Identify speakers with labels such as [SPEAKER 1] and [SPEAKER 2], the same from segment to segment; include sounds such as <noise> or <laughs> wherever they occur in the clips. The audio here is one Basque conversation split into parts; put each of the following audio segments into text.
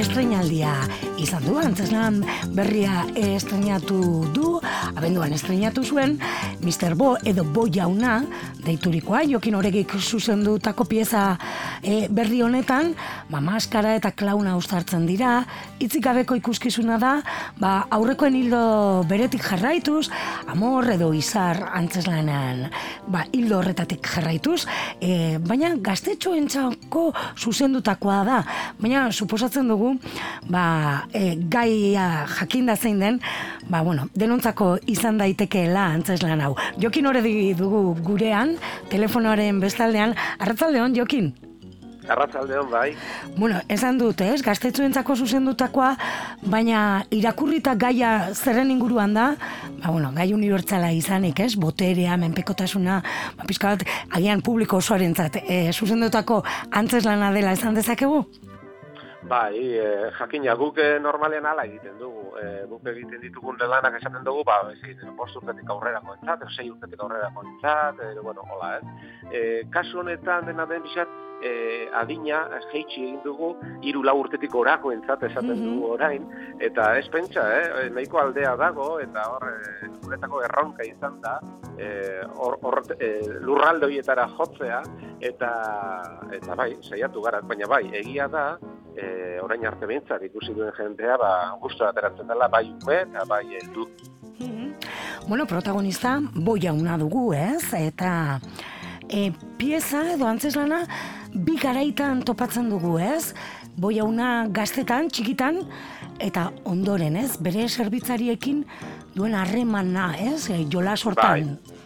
[SPEAKER 1] estrenaldia izan du, antzeslan berria estrenatu du, abenduan estrenatu zuen, Mr. Bo edo Bo jauna, deiturikoa, jokin horregik zuzendutako pieza e, berri honetan, ba, maskara eta klauna ustartzen dira, hitzik gabeko ikuskizuna da, ba, aurrekoen hildo beretik jarraituz, amor edo izar antzeslanean, ba, hildo horretatik jarraituz, e, baina gaztetxoentzako zuzendutakoa da, baina suposatzen dugu, ba, e, gaia jakinda zein den, ba, bueno, denontzako izan daitekeela antzeslan hau. Jokin horredi dugu gurean, telefonoaren bestaldean, arratzaldeon, Jokin?
[SPEAKER 2] Arratzaldeon, bai.
[SPEAKER 1] Bueno, esan dut, ez, gaztetzuentzako zuzendutakoa, baina irakurrita gaia zerren inguruan da, ba, bueno, gai unibertsala izanik, ez, boterea, menpekotasuna, ba, pizka bat, agian publiko osoarentzat, e, zuzendutako antzeslana dela esan dezakegu?
[SPEAKER 2] Bai, e, jakina, guk e, normalean ala egiten dugu. E, guk egiten ditugun lanak esaten dugu, ba, ez, bost urtetik aurrera koentzat, edo sei urtetik aurrera koentzat, e, bueno, hola, ez. E, kasu honetan dena den bizat, e, adina jeitsi egin dugu hiru lau urtetik orako entzat esaten
[SPEAKER 1] Mhm.
[SPEAKER 2] dugu orain eta ez pentsa, eh, nahiko aldea dago eta hor e, guretako erronka izan da e, hor, hor e, lurralde horietara jotzea eta eta bai, saiatu gara, baina bai, egia da e, orain arte behintzat ikusi duen jendea ba, gustu ateratzen dela bai ume eta bai heldu.
[SPEAKER 1] Bueno, protagonista bo jauna dugu, ez? Eta e, pieza edo antzeslana bi garaitan topatzen dugu, ez? Bo jauna gaztetan, txikitan, eta ondoren, ez? Bere zerbitzariekin duen harremana, ez? Jola sortan.
[SPEAKER 2] Bai,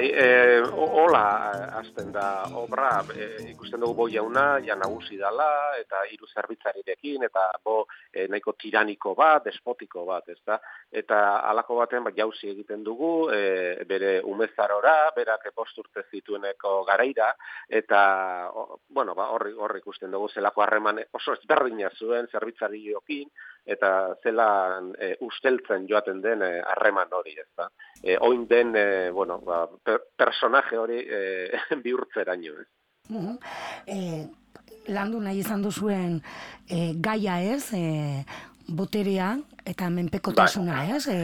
[SPEAKER 2] e, o- hola hasten da obra, e, ikusten dugu boi jauna, ja nagusi dala, eta hiru zerbitzarirekin, eta bo e, nahiko tiraniko bat, despotiko bat, ez da? Eta halako baten ba, jauzi egiten dugu, e, bere umezarora, berak bost urte zitueneko garaira, eta, o, bueno, ba, horri, horri ikusten dugu zelako harreman oso ezberdina zuen zerbitzariokin, eta zelan e, usteltzen joaten den e, harreman hori, ez da? E, oin den, e, bueno, ba, per, personaje hori e, <laughs> bihurtzeraino, ez?
[SPEAKER 1] Mhm. E, landu nahi izan duzuen e, gaia ez, e, boterea eta menpekotasuna, ez? E,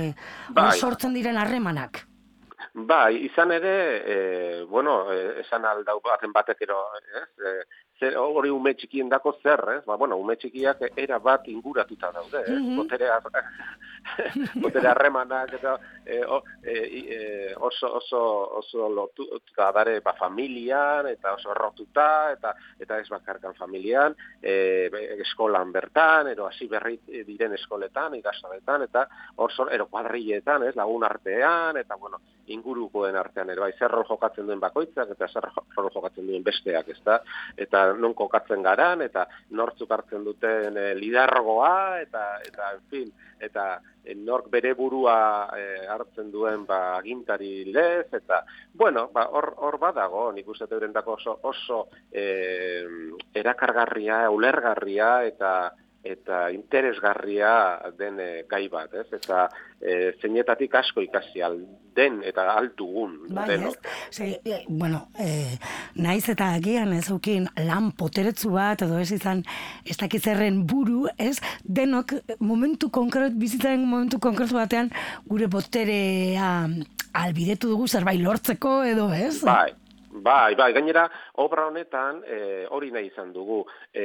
[SPEAKER 2] Bai.
[SPEAKER 1] sortzen diren harremanak.
[SPEAKER 2] Bai, izan ere, e, bueno, esan aldau baten batek ero, ez? E, zer, hori ume txikien dako zer, ez? Ba, bueno, ume txikiak era bat inguratuta daude, ez?
[SPEAKER 1] Mhm.
[SPEAKER 2] Boterea, <laughs> botere harremanak eta e, o, e, e, oso, oso, oso lotuta dare ba, familian eta oso errotuta eta eta ez bakarkan familian, e, eskolan bertan, ero hasi berri diren eskoletan, ikastoletan, eta hor zor, ero kuadrilletan, ez, lagun artean, eta bueno, ingurukoen artean, ero bai, zer rol jokatzen duen bakoitzak, eta zer rol jokatzen duen besteak, ez da, eta non kokatzen garan, eta nortzuk hartzen duten e, lidargoa, eta, eta, en fin, eta e, nork bere burua e, hartzen duen ba, agintari lez, eta, bueno, ba, hor, hor badago, nik uste eurendako oso, oso e, erakargarria, ulergarria, eta eta interesgarria den e, gai bat, ez? Eta e, zeinetatik asko ikasi al den eta altugun
[SPEAKER 1] bai, denok. Ze, e, bueno, e, naiz eta agian ez ukin lan poteretzu bat edo ez izan ez dakizerren buru, ez? Denok momentu konkret, bizitzaren momentu konkretu batean gure boterea albidetu dugu zerbait lortzeko edo, ez?
[SPEAKER 2] Bai, Bai, bai, gainera, obra honetan, e, hori nahi izan dugu, e,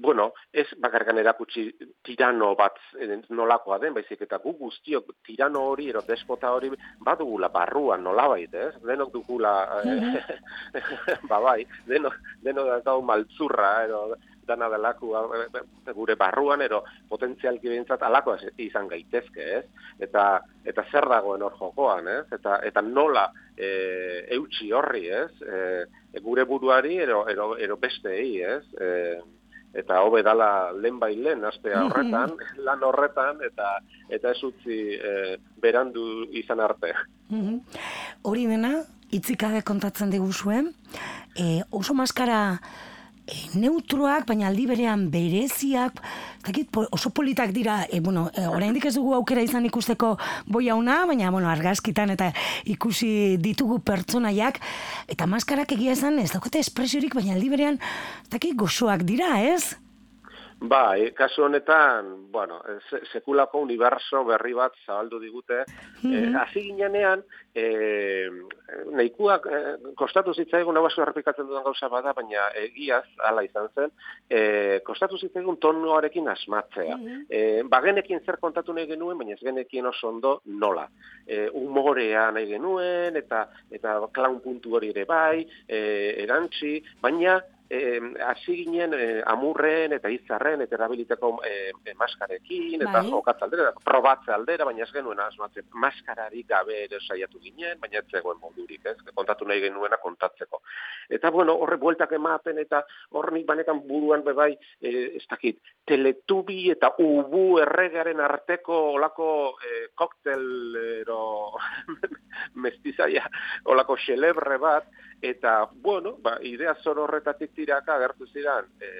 [SPEAKER 2] bueno, ez bakarkan erakutsi tirano bat e, nolakoa den, baizik eta gu guztiok tirano hori, ero despota hori, badugula barruan nolabait, ez? Denok dugula, mm <laughs> ba bai, denok, denok da maltzurra, ero, dana delaku gure barruan ero potentzialki behintzat alako izan gaitezke, ez? Eta eta zer dagoen hor jokoan, ez? Eta eta nola e, eutxi horri, ez? E, gure buruari ero ero ero bestei, ez? E, eta hobe dala lehen bai lehen aste horretan, <laughs> lan horretan eta eta ez utzi e, berandu izan arte.
[SPEAKER 1] Hori dena itzikabe kontatzen diguzuen, e, oso maskara neutroak, baina aldi berean bereziak, dakit, oso politak dira, e, bueno, e, oraindik ez dugu aukera izan ikusteko boi hauna, baina, bueno, argazkitan eta ikusi ditugu pertsonaiak, eta maskarak egia esan, ez daukate espresiorik, baina aldi berean, dakit, gozoak dira, ez?
[SPEAKER 2] Bai, kasu honetan, bueno, sekulako universo berri bat zabaldu digute. Mm -hmm. Hasi ginean, e, nahikuak, e, kostatu zitzaigun, hau basu errepikatzen dudan gauza bada, baina egiaz, ala izan zen, e, kostatu zitzaigun tonuarekin asmatzea. Mm -hmm. e, bagenekin zer kontatu nahi genuen, baina ez genekin oso ondo nola. E, umorea nahi genuen, eta eta klaun puntu hori ere bai, e, erantzi, baina hasi e, ginen e, amurren eta izarren eta erabiliteko e, e, maskarekin eta bai. jokatze aldera, probatze aldera, baina ez genuen asmatzen maskararik gabe ere saiatu ginen, baina ez zegoen modurik, ez, kontatu nahi genuena kontatzeko. Eta bueno, horre bueltak ematen eta horre nik banekan buruan bebai, e, ez dakit, teletubi eta ubu erregaren arteko olako e, koktelero <laughs> mestizaia, olako xelebre bat, eta, bueno, ba, idea zor horretatik tiraka agertu ziren e,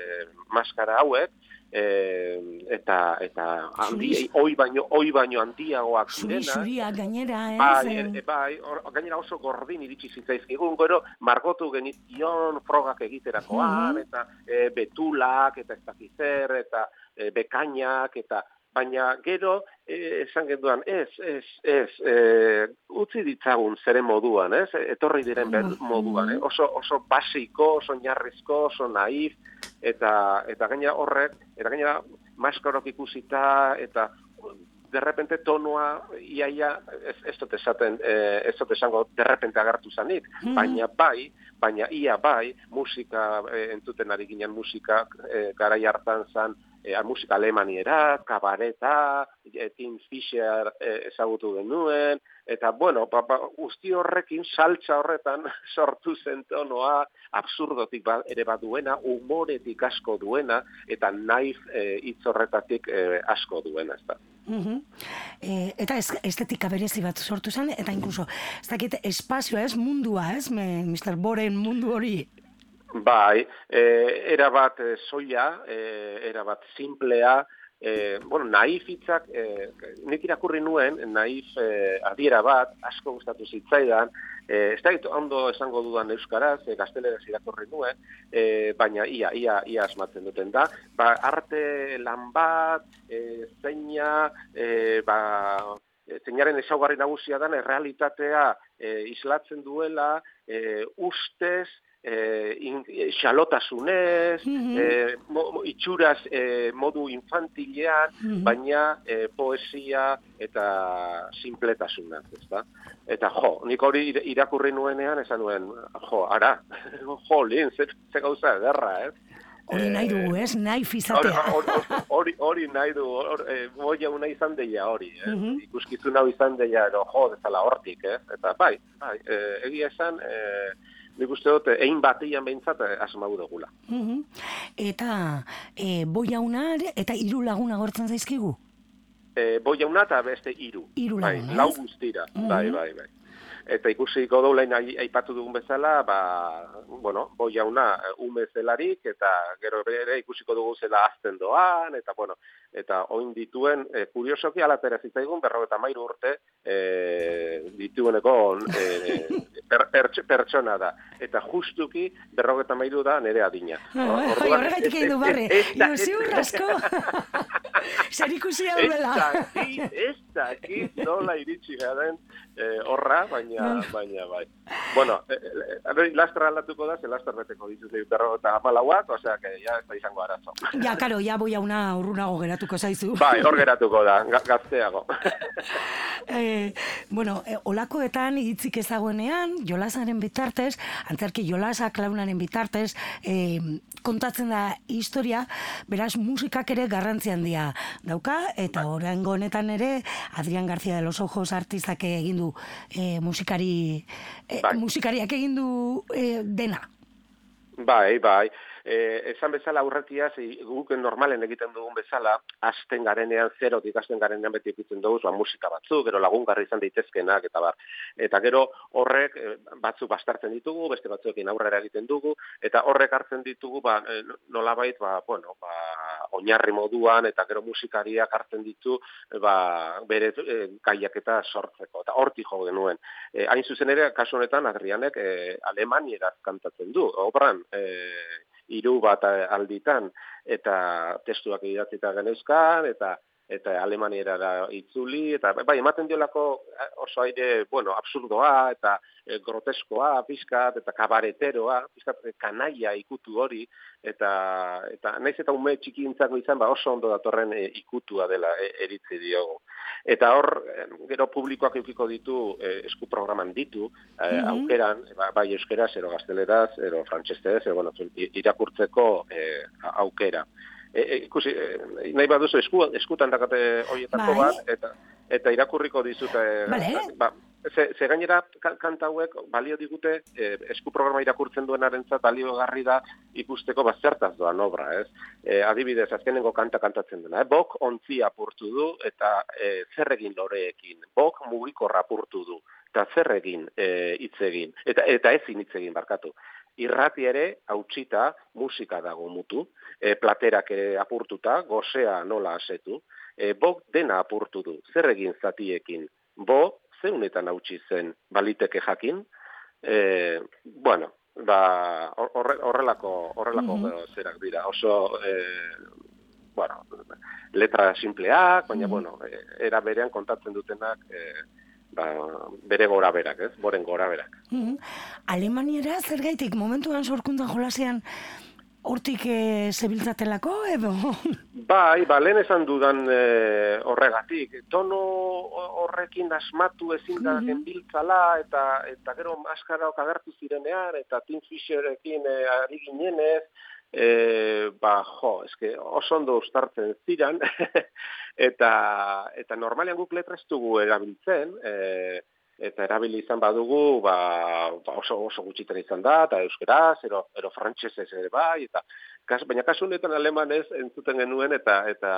[SPEAKER 2] maskara hauek, e, eta eta handi oi baino oi baino handiagoak
[SPEAKER 1] zirena gainera
[SPEAKER 2] eh bai, e, bai or, gainera oso gordin iritsi zitzaizkigun gero margotu genition frogak egiterakoan eta e, betulak eta ez dakizer eta e, bekainak eta baina gero e, esan genduan, ez, ez, ez, e, utzi ditzagun zere moduan, ez, etorri diren moduan, eh? oso, oso basiko, oso narrizko, oso naif, eta, eta gaina horrek, eta gaina maskarok ikusita, eta derrepente tonua iaia ez, ez dut esaten eh, ez dut esango derrepente agartu zanik. Mm baina bai baina ia bai musika e, entzuten ari ginen musika e, garai hartan zan e, musika alemaniera, kabareta, e, Tim Fisher e, ezagutu genuen, eta bueno, ba, ba, usti horrekin saltza horretan <laughs> sortu zen tonoa, absurdotik ba, ere bat duena, humoretik asko duena, eta naif e, hitz horretatik e, asko duena, ez da.
[SPEAKER 1] Mm eta ez, estetika berezi bat sortu zen, eta inkluso, ez dakit, espazioa ez, mundua ez, me, Mr. Boren mundu hori
[SPEAKER 2] Bai, e, era bat e, soia, e, era bat simplea, e, bueno, naif hitzak, e, nik irakurri nuen, naif e, adiera bat, asko gustatu zitzaidan, e, ez da ondo esango dudan euskaraz, e, gazteleraz irakurri nuen, e, baina ia, ia, ia asmatzen duten da, ba, arte lan bat, e, zeina, e, ba, zeinaren esaugarri nagusia dan, errealitatea e, islatzen duela, e, ustez, eh, xalotasunez, mm itxuraz eh, modu infantilean, mhm. baina eh, poesia eta simpletasunaz, ezta? Eta jo, nik hori irakurri nuenean, esan nuen, jo, ara, <laughs> jo, lehen, zer, zer gauza ederra, ez?
[SPEAKER 1] Hori nahi dugu, ez? Nahi fizatea.
[SPEAKER 2] Hori, hori, nahi du, hori e, una izan deia hori, eh? Mm -hmm. Ikuskizun hau izan deia, ero, jo, dezala hortik, eh? Eta bai, bai, e, egia esan, eh, nik uste dut, egin batian behintzat eh, asmagu dugula.
[SPEAKER 1] Mm Eta e, boi eta hiru laguna gortzen zaizkigu?
[SPEAKER 2] E, boi eta beste hiru.
[SPEAKER 1] Hiru bai,
[SPEAKER 2] lau guztira, bai, bai, bai. Eta ikusiko du lehen aipatu dugun bezala, ba, bueno, boi jauna ume zelarik, eta gero bere ikusiko dugu zela azten doan, eta bueno, eta oin dituen, e, kuriosoki alatera zitzaigun, berro eta mairu urte, e, ditueneko e, per, pertsona da. Eta justuki, berro eta mairu da nere adina.
[SPEAKER 1] Ah, horregatik egin du barri, ziur asko. <laughs> Zer ikusi hau dela.
[SPEAKER 2] Ez daki, nola iritsi garen eh, horra, baina, baina, bai. Bueno, eh, eh, lastra aldatuko da, ze lastra beteko dituz berro eta amalauak, osea, que ya ez da izango arazo.
[SPEAKER 1] Ja, karo, ja boi hauna urrunago geratuko zaizu.
[SPEAKER 2] Bai, hor geratuko da, gazteago. <laughs>
[SPEAKER 1] eh, bueno, eh, olakoetan hitzik ezaguenean, jolasaren bitartez, antzerki jolasak launaren bitartez, eh, kontatzen da historia, beraz musikak ere garrantzi handia dauka, eta bai. oraingo honetan ere, Adrian García de los Ojos artistak egin du e, musikari, e, musikariak egin du e, dena.
[SPEAKER 2] Bai, bai eh, esan bezala aurretiaz, guk normalen egiten dugun bezala, asten garenean, zero ikasten garenean beti ikutzen dugu, ba, musika batzu, gero lagungarri izan daitezkenak, eta bar. Eta gero horrek eh, batzu bastartzen ditugu, beste batzuekin aurrera egiten dugu, eta horrek hartzen ditugu, ba, eh, nolabait, ba, bueno, ba, oinarri moduan, eta gero musikariak hartzen ditu, ba, bere e, gaiak eta sortzeko, eta horti jo genuen. E, hain zuzen ere, kasu honetan, Adrianek e, Alemaniera kantatzen du, obran, e, hiru bat alditan eta testuak idatzita genezkan eta eta alemaniera itzuli eta bai ematen diolako eh, oso aire bueno absurdoa eta e, groteskoa pizkat eta kabareteroa pizkat e, kanaia ikutu hori eta eta naiz eta ume txikintzako izan ba oso ondo datorren e, ikutua dela e, eritzi diogu eta hor gero publikoak edukiko ditu e, esku programan ditu e, mm -hmm. aukeran ba, bai euskeraz ero gazteleraz ero frantsestez ero bueno irakurtzeko e, aukera e, e, ikusi e, nahi baduzu esku eskutan dakate hoietako bai. bat eta eta irakurriko dizute
[SPEAKER 1] vale.
[SPEAKER 2] ba ze, ze gainera kanta hauek balio digute e, esku programa irakurtzen duenarentzat balio garri da ikusteko bazertaz doan obra, ez? E, adibidez, azkenengo kanta kantatzen dena, eh? bok ontzi apurtu du eta e, zerregin loreekin, bok mugiko rapurtu du eta zerregin e, hitz egin, eta, eta ezin hitz egin barkatu irrati ere hautsita musika dago mutu, e, platerak ere apurtuta, gozea nola asetu, e, bo dena apurtu du, zer egin zatiekin, bo zeunetan hautsi zen baliteke jakin, e, bueno, ba, horrelako, horrelako mm zerak dira, oso, e, bueno, letra simpleak, baina, mm bueno, e, era berean kontatzen dutenak, e, ba, bere gora berak, ez? Boren gora berak.
[SPEAKER 1] Mm -hmm. Alemaniera zer gaitik, momentuan sorkuntan jolasean, hortik e, zebiltzatelako, edo?
[SPEAKER 2] Bai, ba, lehen esan dudan e, horregatik. Tono horrekin asmatu ezin da mm -hmm. eta, eta gero maskara agertu zirenean, eta Tim Fisherekin e, ari ginenez, e, ba, jo, eske oso ondo ustartzen ziran, <laughs> eta, eta normalean guk letra ez dugu erabiltzen, e, eta erabili izan badugu, ba, ba oso, oso gutxitan izan da, eta euskeraz, ero, ero frantxezez ere bai, eta kas, baina kasu honetan alemanez entzuten genuen, eta, eta,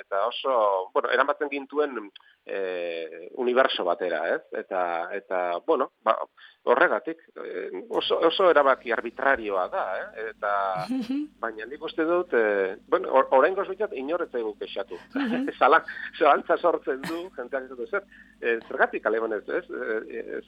[SPEAKER 2] eta oso, bueno, eramatzen gintuen e, universo batera, ez? Eta, eta bueno, ba, horregatik, eh, oso, oso erabaki arbitrarioa da, eh? eta <laughs> baina nik uste dut, e, bueno, orain gozuitzat inoretzai guk esatu. <laughs> <laughs> Zala, zalantza sortzen du, jenteak ez zer, e, zergatik alemanez, ez? ez?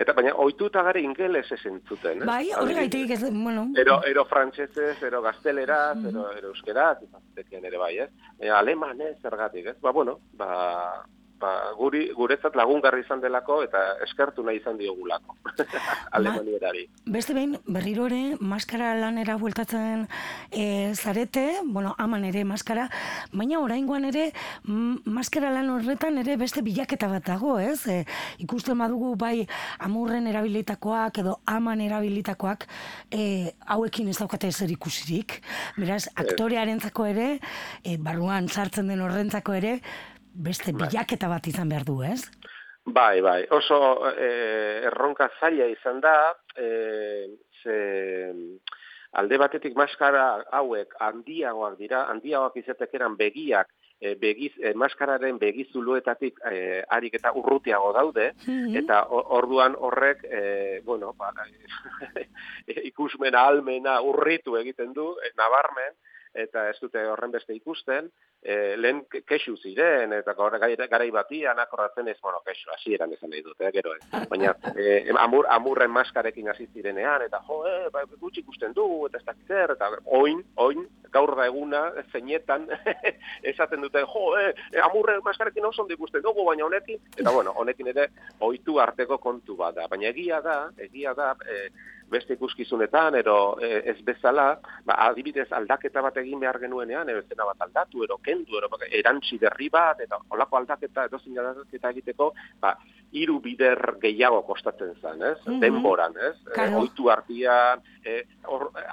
[SPEAKER 2] Eta baina, oitu eta gare ingeles esen zuten,
[SPEAKER 1] eh? Bai, horregaitik ez, bueno.
[SPEAKER 2] Ero, ero frantsesez, ero gazteleraz, ero, ero euskeraz, ere bai, ez? E, alemanez zergatik, ez? Ba, bueno, ba, ba, guri, guretzat lagungarri izan delako eta eskertu nahi izan diogulako <laughs> alemanierari.
[SPEAKER 1] beste behin, berriro ere, maskara lanera bueltatzen e, zarete, bueno, aman ere maskara, baina oraingoan ere, maskara lan horretan ere beste bilaketa bat dago, ez? E, ikusten badugu bai amurren erabilitakoak edo aman erabilitakoak e, hauekin ez daukate zer ikusirik. Beraz, aktorearentzako ere, e, barruan sartzen den horrentzako ere, beste bai. bilaketa bat izan behar du, ez?
[SPEAKER 2] Bai, bai, oso eh, erronka zaila izan da, eh, ze, alde batetik maskara hauek handiagoak dira, handiagoak izatek eran begiak e, begiz, e, maskararen begizuluetatik e, harik eta urrutiago daude, mhm. eta orduan horrek, e, bueno, ba, <laughs> ikusmena, almena, urritu egiten du, e, nabarmen, eta ez dute horren beste ikusten, e, lehen kexu ziren, eta gara, garai batian akordatzen ez, bueno, kexu, hasi eran esan nahi dute, eh, gero ez. Baina, e, amur, amurren maskarekin hasi zirenean, eta jo, e, ba, gutxi ikusten dugu, eta ez dakitzer, eta oin, oin, gaur da eguna, zeinetan, <laughs> esaten dute, jo, e, amurren maskarekin oso ondo ikusten dugu, baina honekin, eta bueno, honekin ere, oitu arteko kontu bada. Baina egia da, egia da, e, beste ikuskizunetan, ero e, ez bezala, ba, adibidez aldaketa bat egin behar genuenean, ero zena bat aldatu, ero kendu, ero erantzi berri bat, eta olako aldaketa, edo zin aldaketa egiteko, ba, iru bider gehiago kostatzen zen, ez? Mm -hmm. Denboran, ez? E, oitu artian, e,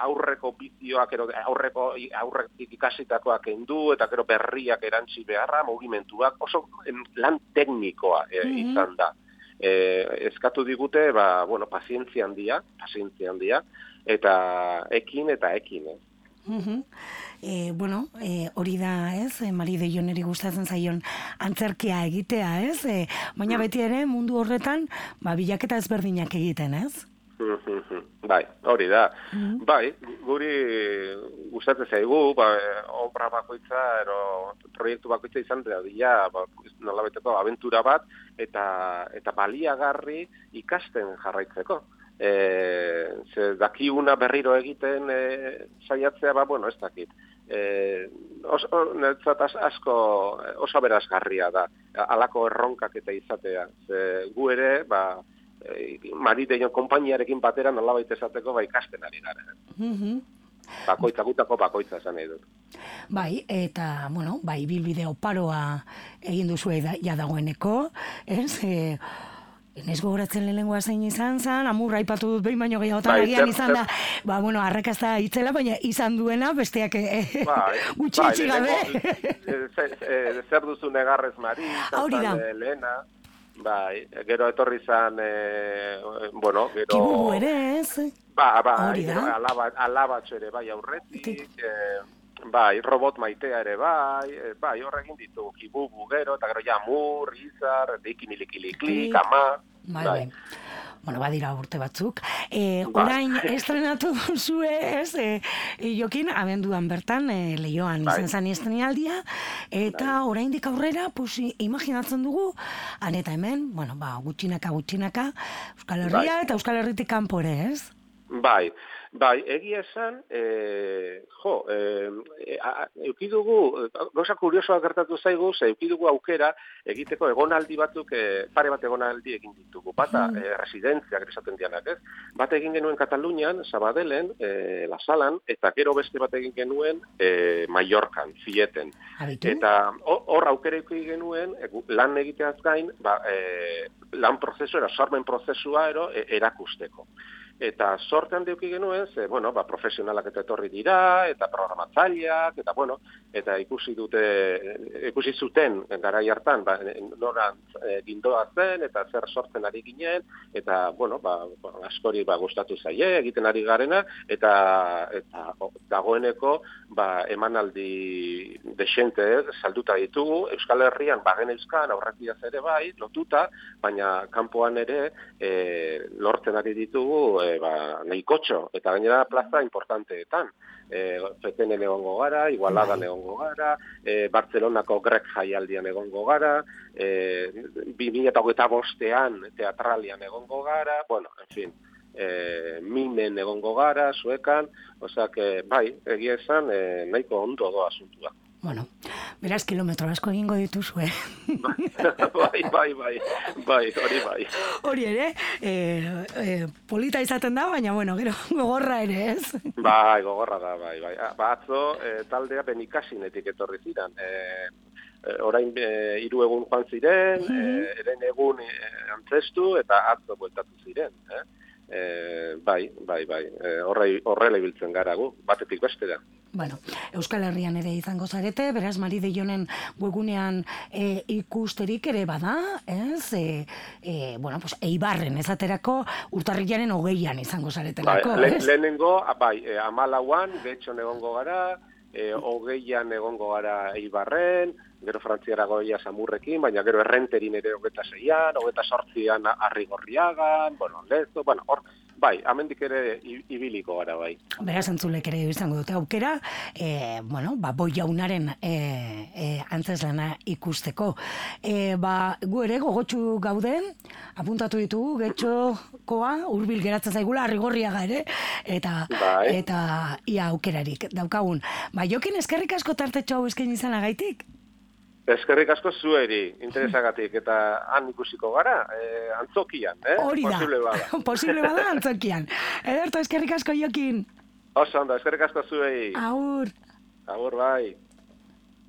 [SPEAKER 2] aurreko bizioak, ero, aurreko aurrek ikasitakoak kendu, eta gero berriak erantzi beharra, mugimentuak, oso lan teknikoa e, mm izan da e, eskatu digute, ba, bueno, pazientzia handia, pazientzia handia, eta ekin eta ekin, ez.
[SPEAKER 1] Mm e, bueno, e, hori da, ez, e, Mari de Joneri gustatzen zaion antzerkia egitea, ez, e, baina mm. beti ere mundu horretan, ba, bilaketa ezberdinak egiten, ez?
[SPEAKER 2] Bai, hori da. Mm Bai, guri gustatzen zaigu, ba, obra bakoitza, ero, proiektu bakoitza izan da, dira, ba, nolabeteko aventura bat, eta, eta baliagarri ikasten jarraitzeko. E, ze dakiuna berriro egiten e, saiatzea, ba, bueno, ez dakit. E, oso, asko oso berazgarria da, alako erronkak eta izatea. Ze, gu ere, ba, e, mariteño konpainiarekin batera nolabait esateko ba ikasten ari gara. Mm Bakoitza gutako bakoitza esan nahi dut.
[SPEAKER 1] Bai, eta, bueno, bai, bilbide oparoa egin duzu ja dagoeneko, ez? E, Enez gogoratzen lehenengoa zein izan zen, amurra ipatu dut behin baino gehiagotan bai, agian izan da, ba, bueno, arrakazta itzela, baina izan duena, besteak eh, bai, gutxi bai, gabe.
[SPEAKER 2] Eh, zer duzu negarrez mari, lehena, Bai, gero etorri zan, e, bueno, gero...
[SPEAKER 1] Kibugu ere ez?
[SPEAKER 2] Ba, ba, alaba, alaba ere bai aurretik, e, bai, robot maitea ere bai, e, bai, horregin ditu, kibugu gero, eta gero jamur, izar, dikinilikili, kama, bai. Bai. bai
[SPEAKER 1] bueno, badira urte batzuk. E, orain, estrenatu <laughs> zue, ez, e, jokin, abenduan bertan, e, lehioan bai. izan zani estrenialdia, eta bai. oraindik aurrera, pues, imaginatzen dugu, aneta hemen, bueno, ba, gutxinaka, gutxinaka, Euskal Herria bai. eta Euskal Herritik kanpore, ez?
[SPEAKER 2] Bai, Bai, egia esan, e, jo, e, eukidugu, goza kuriosoa gertatu zaigu, ze eukidugu aukera egiteko egonaldi batzuk, e, pare bat egonaldi egin ditugu, bata mm. e, residentziak esaten dianak, ez? Bat egin genuen Katalunian, Sabadelen, e, La Salan, eta gero beste bat egin genuen e, Mallorcan, Fieten. Eta hor aukera egin genuen, lan egiteaz gain, ba, e, lan prozesu, era sormen prozesua ero, e, erakusteko eta sortean deuki genuen, ze, bueno, ba, profesionalak eta etorri dira, eta programatzaileak, eta, bueno, eta ikusi dute, ikusi zuten gara hartan, ba, nora e, gindoa zen, eta zer sortzen ari ginen, eta, bueno, ba, ba, askori ba, gustatu zaie, egiten ari garena, eta, eta dagoeneko, ba, emanaldi desente, salduta ditugu, Euskal Herrian, bagen euskan, aurrakiaz ere bai, lotuta, baina kanpoan ere, e, lortzen ari ditugu, e, ba, nahikotxo, eta gainera plaza importanteetan. E, Fetenen egongo gara, Igualadan bai. egongo gara, e, Bartzelonako Grek jaialdian egongo gara, e, 2008 bostean teatralian egongo gara, bueno, en fin, e, minen egongo gara, suekan, osak, bai, egia esan, e, nahiko ondo doa asuntua.
[SPEAKER 1] Bueno, beraz, kilometro asko egingo dituzu, eh? <laughs>
[SPEAKER 2] bai, bai, bai, bai, hori bai.
[SPEAKER 1] Hori ere, e, e, polita izaten da, baina, bueno, gero, gogorra ere, ez?
[SPEAKER 2] Bai, gogorra da, bai, bai. Ba, atzo, e, taldea benikasinetik etorri ziren. E, orain e, iru egun joan ziren, mm -hmm. eren egun e, antzestu, eta atzo bueltatu ziren, eh? E, bai, bai, bai, e, horrela ibiltzen gara gu, batetik beste da.
[SPEAKER 1] Bueno, Euskal Herrian ere izango zarete, beraz Mari de Jonen webunean e, ikusterik ere bada, ez? E, e, bueno, pues, eibarren ezaterako urtarrilaren hogeian izango zaretelako,
[SPEAKER 2] bai, ez? lehenengo, bai, e, amalauan, betxo negongo gara, e, hogeian egongo gara eibarren, gero frantziara goia samurrekin, baina gero errenterin ere hogeta zeian, hogeta sortzian arrigorriagan, bueno, lezo, bueno, hor, bai, amendik ere ibiliko gara, bai.
[SPEAKER 1] Beraz, antzulek ere izango dute aukera, e, bueno, ba, boi jaunaren e, e, antzeslana ikusteko. E, ba, gu ere gogotxu gauden, apuntatu ditugu, getxokoa, urbil geratzen zaigula, arrigorriaga ere, eta, bai. eta ia aukerarik daukagun. Ba, jokin eskerrik asko tartetxo hau esken izanagaitik?
[SPEAKER 2] Eskerrik asko zueri, interesagatik, eta han ikusiko gara, eh, antzokian, eh?
[SPEAKER 1] Hori da, posible bada. <laughs> posible bada antzokian. <laughs> Ederto, eskerrik asko jokin.
[SPEAKER 2] Oso, ondo, eskerrik asko zuei.
[SPEAKER 1] Aur.
[SPEAKER 2] Aur, bai.